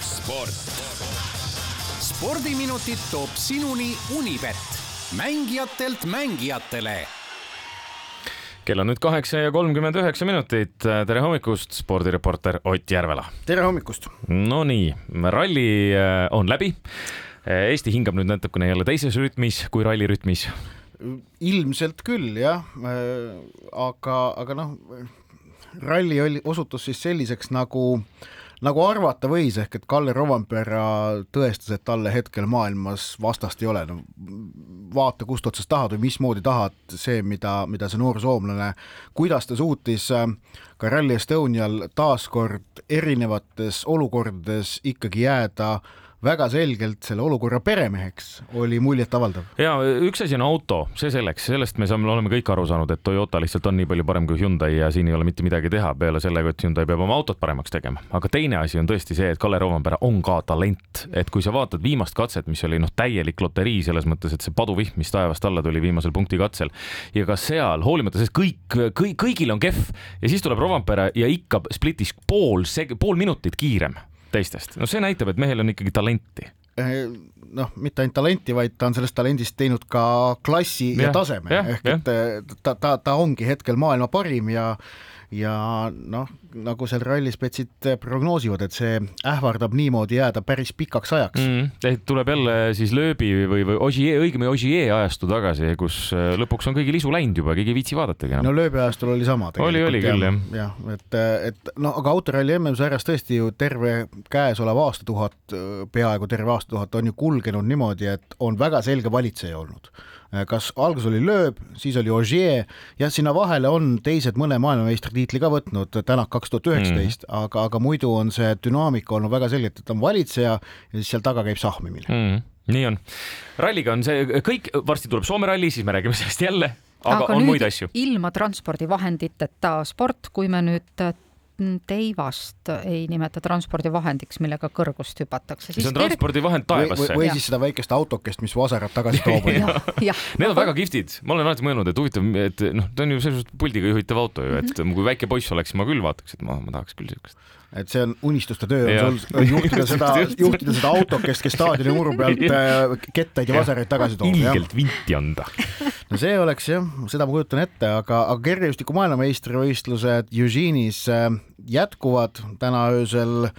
sport. spordiminutid toob sinuni Unibet, mängijatelt mängijatele kell on nüüd kaheksa ja kolmkümmend üheksa minutit. tere hommikust, spordireporter Ott Järvela. tere hommikust. Nonii, ralli äh, on läbi. Eesti hingab nüüd natukene jälle teises rütmis kui rallirütmis. ilmselt küll jah, aga, aga noh, ralli oli, osutus siis selliseks nagu nagu arvata võis, ehk et Kalle Rovanpera tõestas, et talle hetkel maailmas vastast ei ole, no vaata, kust otsast tahad või mismoodi tahad, see, mida, mida see noor soomlane, kuidas ta suutis äh, ka Rally Estonial taaskord erinevates olukordades ikkagi jääda äh, väga selgelt selle olukorra peremeheks, oli muljetavaldav. ja üks asi on auto, see selleks, sellest me saame, oleme kõik aru saanud, et Toyota lihtsalt on nii palju parem kui Hyundai ja siin ei ole mitte midagi teha peale sellega, et Hyundai peab oma autot paremaks tegema. aga teine asi on tõesti see, et Kalle Rovanpera on ka talent, et kui sa vaatad viimast katset, mis oli noh, täielik loterii selles mõttes, et see paduvihm, mis taevast alla tuli viimasel punkti katsel ja ka seal, hoolimata sellest kõik, kõik, kõigil on kehv ja siis tuleb Rovanpera ja ikka splitis pool, pool minutit kiirem teistest, no see näitab, et mehel on ikkagi talenti. Eh, noh, mitte ainult talenti, vaid ta on sellest talendist teinud ka klassi ja, ja taseme, ehk et ta, ta, ta ongi hetkel maailma parim ja ja noh, nagu seal rallispetsid prognoosivad, et see ähvardab niimoodi jääda päris pikaks ajaks mm,. tuleb jälle siis lööbi või, või Ogier, õigemini Ogier ajastu tagasi, kus äh, lõpuks on kõigil isu läinud juba, keegi ei viitsi vaadatagi enam. no lööbi ajastul oli sama. oli, oli küll jah. jah, et, et noh, aga autoralli MM-sarjas tõesti ju terve käesolev aastatuhat, peaaegu terve aastatuhat on ju kulgenud niimoodi, et on väga selge valitseja olnud kas alguses oli Loeb, siis oli Ogier ja sinna vahele on teised mõne maailmameistritiitli ka võtnud, Tänak kaks tuhat üheksateist, mhm. aga, aga muidu on see dünaamika olnud väga selgelt, et on valitseja ja siis seal taga käib sahmimine mm,. nii on. ralliga on see kõik, varsti tuleb Soome ralli, siis me räägime sellest jälle aga, aga on muid asju. ilma transpordivahenditeta sport, kui me nüüd teivast ei nimeta transpordivahendiks, millega kõrgust hüpatakse. see on transpordivahend taevasse. või, või siis seda väikest autokest, mis vasarat tagasi toob Need on väga kihvtid, ma olen alati mõelnud, et huvitav, et noh, ta on ju selles suhtes puldiga juhitav auto ju, et -hmm. kui väike poiss oleks, ma küll vaataks, et ma, ma tahaks küll siukest et see on unistuste töö on sul juhtida seda, juhtida seda autokest, kes staadioni muru pealt äh, kettaid ja vasaraid tagasi toob. ilgelt vinti anda. No see oleks jah, seda ma kujutan ette, aga, aga kergejõustiku maailmameistrivõistlused Eugene'is äh, jätkuvad täna öösel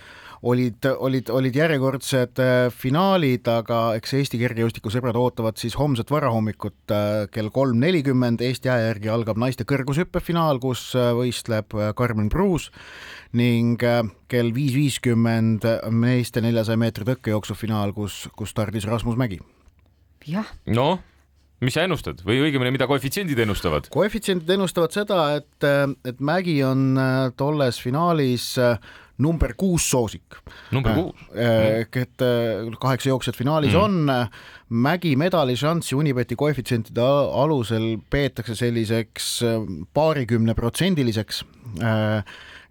olid, olid, olid järjekordsed äh, finaalid, aga eks Eesti kergejõustikusõbrad ootavad siis homset varahommikut kell kolm nelikümmend. Eesti aja järgi algab naiste kõrgushüppefinaal, kus võistleb Karmen Pruus ning äh, kell viis viiskümmend meeste neljasaja meetri tõkkejooksu finaal, kus, kus stardis Rasmus Mägi. jah. noh, mis sa ennustad või õigemini, mida koefitsiendid ennustavad? koefitsiendid ennustavad seda, et, et Mägi on äh, tolles finaalis äh, number kuus soosik. number kuus? ehk et kaheksa jooksjat finaalis mm. on. Mägi medališanssi Unibeti koefitsientide alusel peetakse selliseks paarikümneprotsendiliseks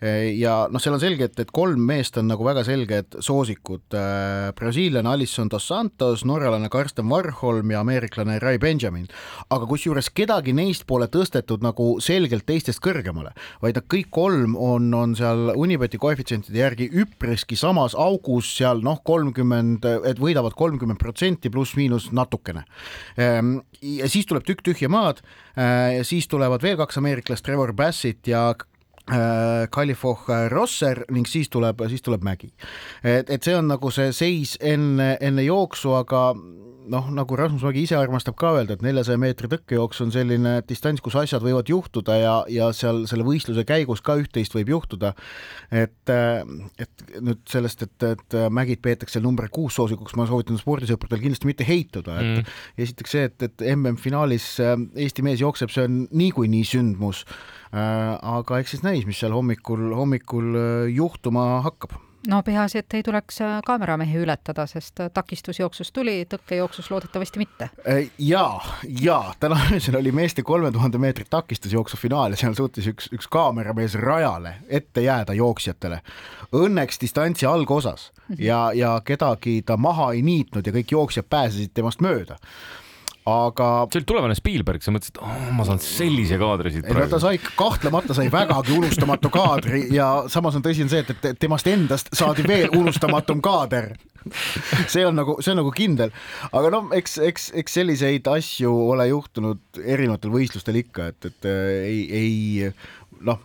ja noh, seal on selge, et, et kolm meest on nagu väga selged soosikud. Äh, brasiillane Alisson dos Santos, norralane Karsten Warholm ja ameeriklane Ray Benjamin. aga kusjuures kedagi neist pole tõstetud nagu selgelt teistest kõrgemale, vaid nad kõik kolm on, on seal Unibeti koefitsientide järgi üpriski samas augus seal noh, kolmkümmend, et võidavad kolmkümmend protsenti pluss-miinus natukene. Ehm, ja siis tuleb tükk tühja maad ja siis tulevad veel kaks ameeriklast, Trevor Bassett ja Kalifoh äh, Rosser ning siis tuleb, siis tuleb Mägi. et, et see on nagu see seis enne, enne jooksu, aga noh, nagu Rasmus Mägi ise armastab ka öelda, et neljasaja meetri tõkkejooks on selline distants, kus asjad võivad juhtuda ja, ja seal selle võistluse käigus ka üht-teist võib juhtuda. et, et nüüd sellest, et, et mägid peetakse number kuus soosikuks, ma soovitan spordisõpradel kindlasti mitte heituda, et mm. esiteks see, et, et MM-finaalis Eesti mees jookseb, see on niikuinii sündmus. Aga eks siis näis, mis seal hommikul, hommikul juhtuma hakkab no peaasi, et ei tuleks äh, kaameramehi ületada, sest äh, takistusjooksus tuli, tõkkejooksus loodetavasti mitte. Äh, ja, ja täna öösel oli meeste kolme tuhande meetri takistusjooksu finaal ja seal suutis üks, üks kaameramees rajale ette jääda jooksjatele. Õnneks distantsi algosas mhm. ja, ja kedagi ta maha ei niitnud ja kõik jooksjad pääsesid temast mööda aga see oli tulevane Spielberg, sa mõtlesid, oh, ma saan sellise kaadri siit no ta sai, kahtlemata sai vägagi unustamatu kaadri ja samas on tõsi on see, et, et temast endast saadi veel unustamatum kaader. see on nagu, see on nagu kindel, aga noh, eks, eks, eks selliseid asju ole juhtunud erinevatel võistlustel ikka, et, et ei, ei noh,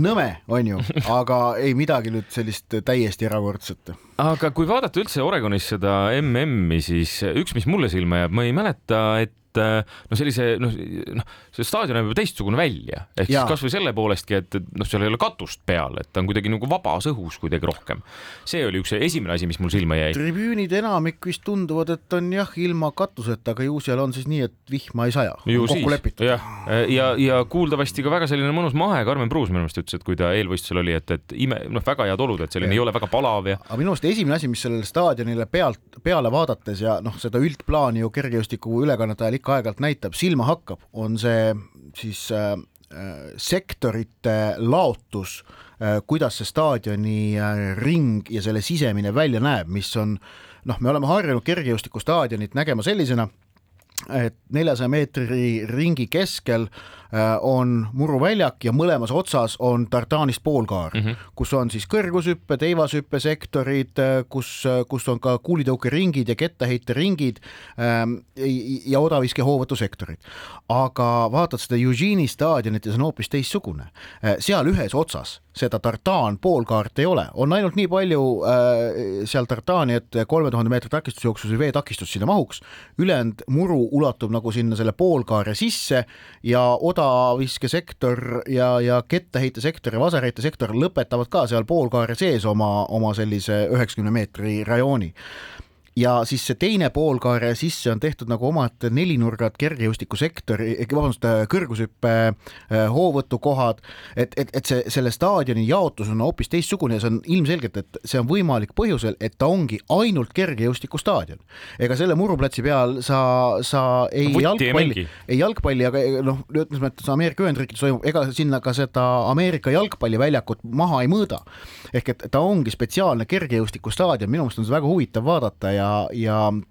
nõme, on ju, aga ei midagi nüüd sellist täiesti erakordset. Aga kui vaadata üldse Oregonis seda MM-i, siis üks, mis mulle silma jääb, ma ei mäleta, et et no sellise noh, noh, see staadion näeb ju teistsugune välja, ehk ja. siis kasvõi selle poolestki, et noh, seal ei ole katust peal, et ta on kuidagi nagu vabas õhus kuidagi rohkem. see oli üks esimene asi, mis mul silma jäi. tribüünid enamik vist tunduvad, et on jah, ilma katuseta, aga ju seal on siis nii, et vihma ei saja. kokku lepitud. jah, ja, ja, ja kuuldavasti ka väga selline mõnus mahe, Karmen Pruus minu meelest ütles, et kui ta eelvõistlusel oli, et, et ime, noh, väga head olud, et selline ja. ei ole väga palav ja. aga minu arust esimene asi, mis sellele staadionile pealt, peale vaadates ja noh, seda üldplaani ju kergejõustiku ülekannete ajal ikka aeg-ajalt näitab, silma hakkab, on see siis äh, äh, sektorite laotus äh,, kuidas see staadioni äh, ring ja selle sisemine välja näeb, mis on noh, me oleme harjunud kergejõustikustaadionit nägema sellisena, et neljasaja meetri ringi keskel Äh, on muruväljak ja mõlemas otsas on tartaanist poolkaar mm, -hmm. kus on siis kõrgushüppe, teivashüppe sektorid, äh, kus, äh, kus on ka kuulitõukeringid ja kettaheiteringid ähm, ja odaviskehoovõtu sektorid. aga vaatad seda Eugene'i staadionit ja see on hoopis teistsugune. seal ühes otsas seda tartaan poolkaart ei ole, on ainult nii palju äh, seal tartaani, et kolme tuhande meetri takistusjooksus või veetakistus sinna mahuks, ülejäänud muru ulatub nagu sinna selle poolkaare sisse ja oda odaviskesektor ja, ja kettaheitesektor ja vasarheitesektor lõpetavad ka seal poolkaare sees oma, oma sellise üheksakümne meetri rajooni ja siis see teine poolkaare sisse on tehtud nagu omad nelinurgad kergejõustikusektori, vabandust, kõrgushüppe äh, hoovõtukohad, et, et, et see, selle staadioni jaotus on hoopis teistsugune ja see on ilmselgelt, et see on võimalik põhjusel, et ta ongi ainult kergejõustikustaadion. ega selle muruplatsi peal sa, sa ei Võtti jalgpalli, ei jalgpalli, aga noh, ütleme, et Ameerika Ühendriikides toimub, ega sinna ka seda Ameerika jalgpalliväljakut maha ei mõõda. ehk et ta ongi spetsiaalne kergejõustikustaadion, minu meelest on seda väga huvitav vaadata ja ja, ja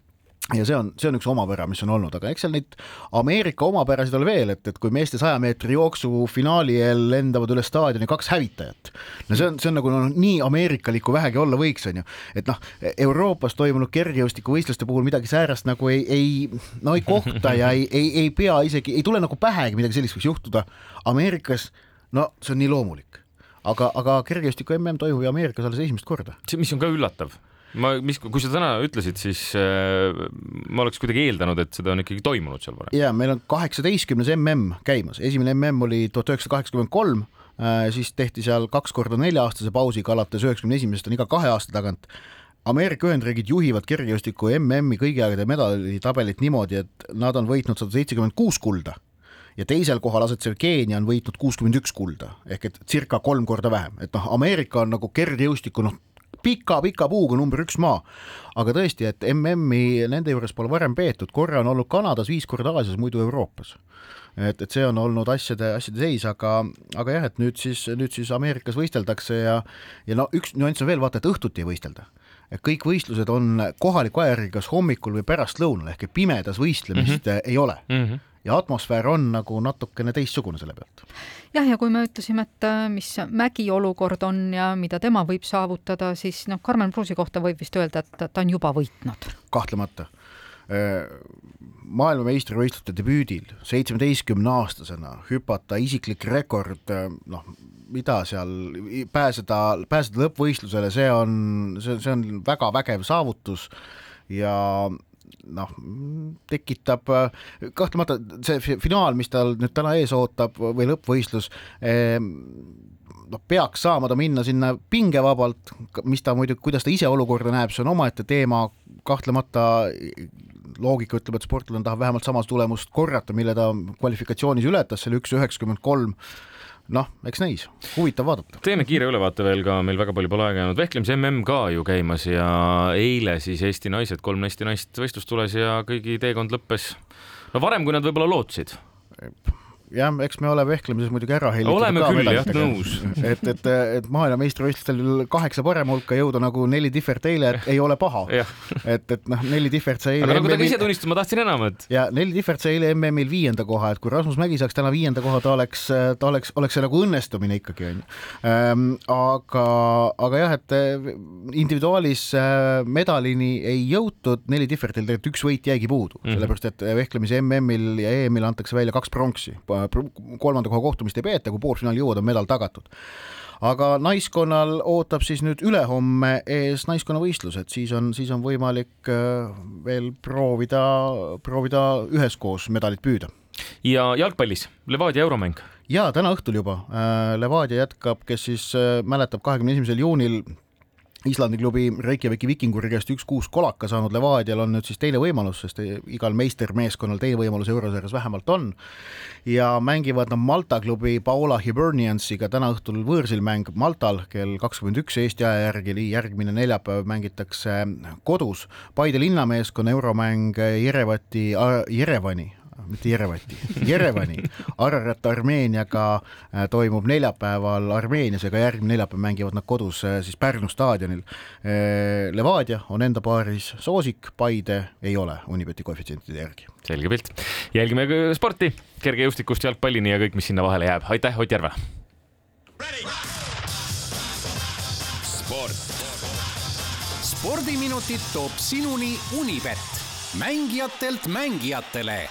ja see on, see on üks omapära, mis on olnud, aga eks seal neid Ameerika omapärasid ole veel, et, et kui meeste saja meetri jooksu finaali eel lendavad üle staadioni kaks hävitajat. no see on, see on nagu no, nii ameerikalik, kui vähegi olla võiks, on ju. et noh, Euroopas toimunud kergejõustikuvõistluste puhul midagi säärast nagu ei, ei, no ei kohta ja ei, ei, ei pea isegi, ei tule nagu pähegi midagi sellist võiks juhtuda. Ameerikas, no see on nii loomulik aga, aga kergejõustiku mm toimub ju Ameerikas alles esimest korda. mis on ka üllatav ma, mis, kui sa täna ütlesid, siis äh, ma oleks kuidagi eeldanud, et seda on ikkagi toimunud seal varem. ja meil on kaheksateistkümnes mm käimas, esimene mm oli tuhat üheksasada kaheksakümmend kolm, äh, siis tehti seal kaks korda nelja-aastase pausiga, alates üheksakümne esimesest on iga kahe aasta tagant. Ameerika Ühendriigid juhivad kergejõustiku MM-i kõigi aegade medalitabelit niimoodi, et nad on võitnud sada seitsekümmend kuus kulda ja teisel kohal asetsev Keenia on võitnud kuuskümmend üks kulda ehk et circa kolm korda vähem, et noh, Ameerika on nagu kergejõustiku noh, pika-pika puuga number üks maa. aga tõesti, et MM-i nende juures pole varem peetud, korra on olnud Kanadas, viis korda Aasias, muidu Euroopas. et, et see on olnud asjade, asjade seis, aga, aga jah, et nüüd siis, nüüd siis Ameerikas võisteldakse ja ja no üks nüanss on veel, vaata, et õhtuti ei võistelda et kõik võistlused on kohaliku ajajärgi kas hommikul või pärastlõunal ehk pimedas võistlemist mm -hmm. ei ole mm. -hmm ja atmosfäär on nagu natukene teistsugune selle pealt. jah, ja kui me ütlesime, et äh, mis Mägi olukord on ja mida tema võib saavutada, siis noh, Karmen Pruusi kohta võib vist öelda, et ta on juba võitnud. kahtlemata äh, maailmameistrivõistluste debüüdil seitsmeteistkümne-aastasena hüpata isiklik rekord, äh, noh, mida seal pääseda, pääseda lõppvõistlusele, see on, see, see on väga vägev saavutus ja noh, tekitab kahtlemata see finaal, mis tal nüüd täna ees ootab või lõppvõistlus eh,, noh, peaks saama ta minna sinna pingevabalt, mis ta muidu, kuidas ta ise olukorda näeb, see on omaette teema, kahtlemata loogika ütleb, et sportlane tahab vähemalt samast tulemust korrata, mille ta kvalifikatsioonis ületas, selle üks üheksakümmend kolm noh, eks näis, huvitav vaadata. teeme kiire ülevaate veel ka, meil väga palju pole aega jäänud, vehklemise mm ka ju käimas ja eile siis Eesti naised, kolm Eesti naist võistlustules ja kõigi teekond lõppes. No varem, kui nad võib-olla lootsid jah, eks me ole vehklemises muidugi ära hellitud. oleme küll jah, nõus. et, et, et maailmameistrivõistlustel kaheksa parema hulka jõuda nagu Nelli Differt eile ei ole paha. et, et noh, Nelli Differt sai eile. aga nagu ta ka ise tunnistas, ma tahtsin enamat. ja Nelli Differt sai eile MM-il viienda koha, et kui Rasmus Mägi saaks täna viienda koha, ta oleks, ta oleks, oleks see nagu õnnestumine ikkagi onju ähm,. aga, aga jah, et äh, individuaalis äh, medalini ei jõutud, Nelli Differtil tegelikult üks võit jäigi puudu mm, -hmm. sellepärast et vehklemise MM-il ja EM-il antakse välja kaks pronksi kolmanda koha kohtumist ei peeta, kui poolfinaali jõuad, on medal tagatud aga naiskonnal ootab siis nüüd ülehomme ees naiskonnavõistlused, siis on, siis on võimalik äh, veel proovida, proovida üheskoos medalit püüda. ja jalgpallis Levadia euromäng? ja täna õhtul juba äh, Levadia jätkab, kes siis äh, mäletab, kahekümne esimesel juunil Islandi klubi Reykjaviki Vikinguri käest üks-kuus kolaka saanud Levadial on nüüd siis teine võimalus, sest igal meistermeeskonnal teine võimalus eurosarjas vähemalt on. ja mängivad nad Malta klubi Paola Hiberniansiga täna õhtul võõrsil mäng Maltal kell kakskümmend üks Eesti aja järgi, järgmine neljapäev mängitakse kodus. Paide linnameeskonna euromäng Jerevati, Jerevani mitte Jerevati, Jerevani, Ararat Armeeniaga äh, toimub neljapäeval Armeenias ja ka järgmine neljapäev mängivad nad kodus äh, siis Pärnu staadionil. Äh, Levadia on enda paaris soosik, Paide ei ole Unibeti koefitsientide järgi. selge pilt, jälgime sporti, kergejõustikust jalgpallini ja kõik, mis sinna vahele jääb, aitäh, Ott Järve. sport. spordiminutid toob sinuni Unibet, mängijatelt mängijatele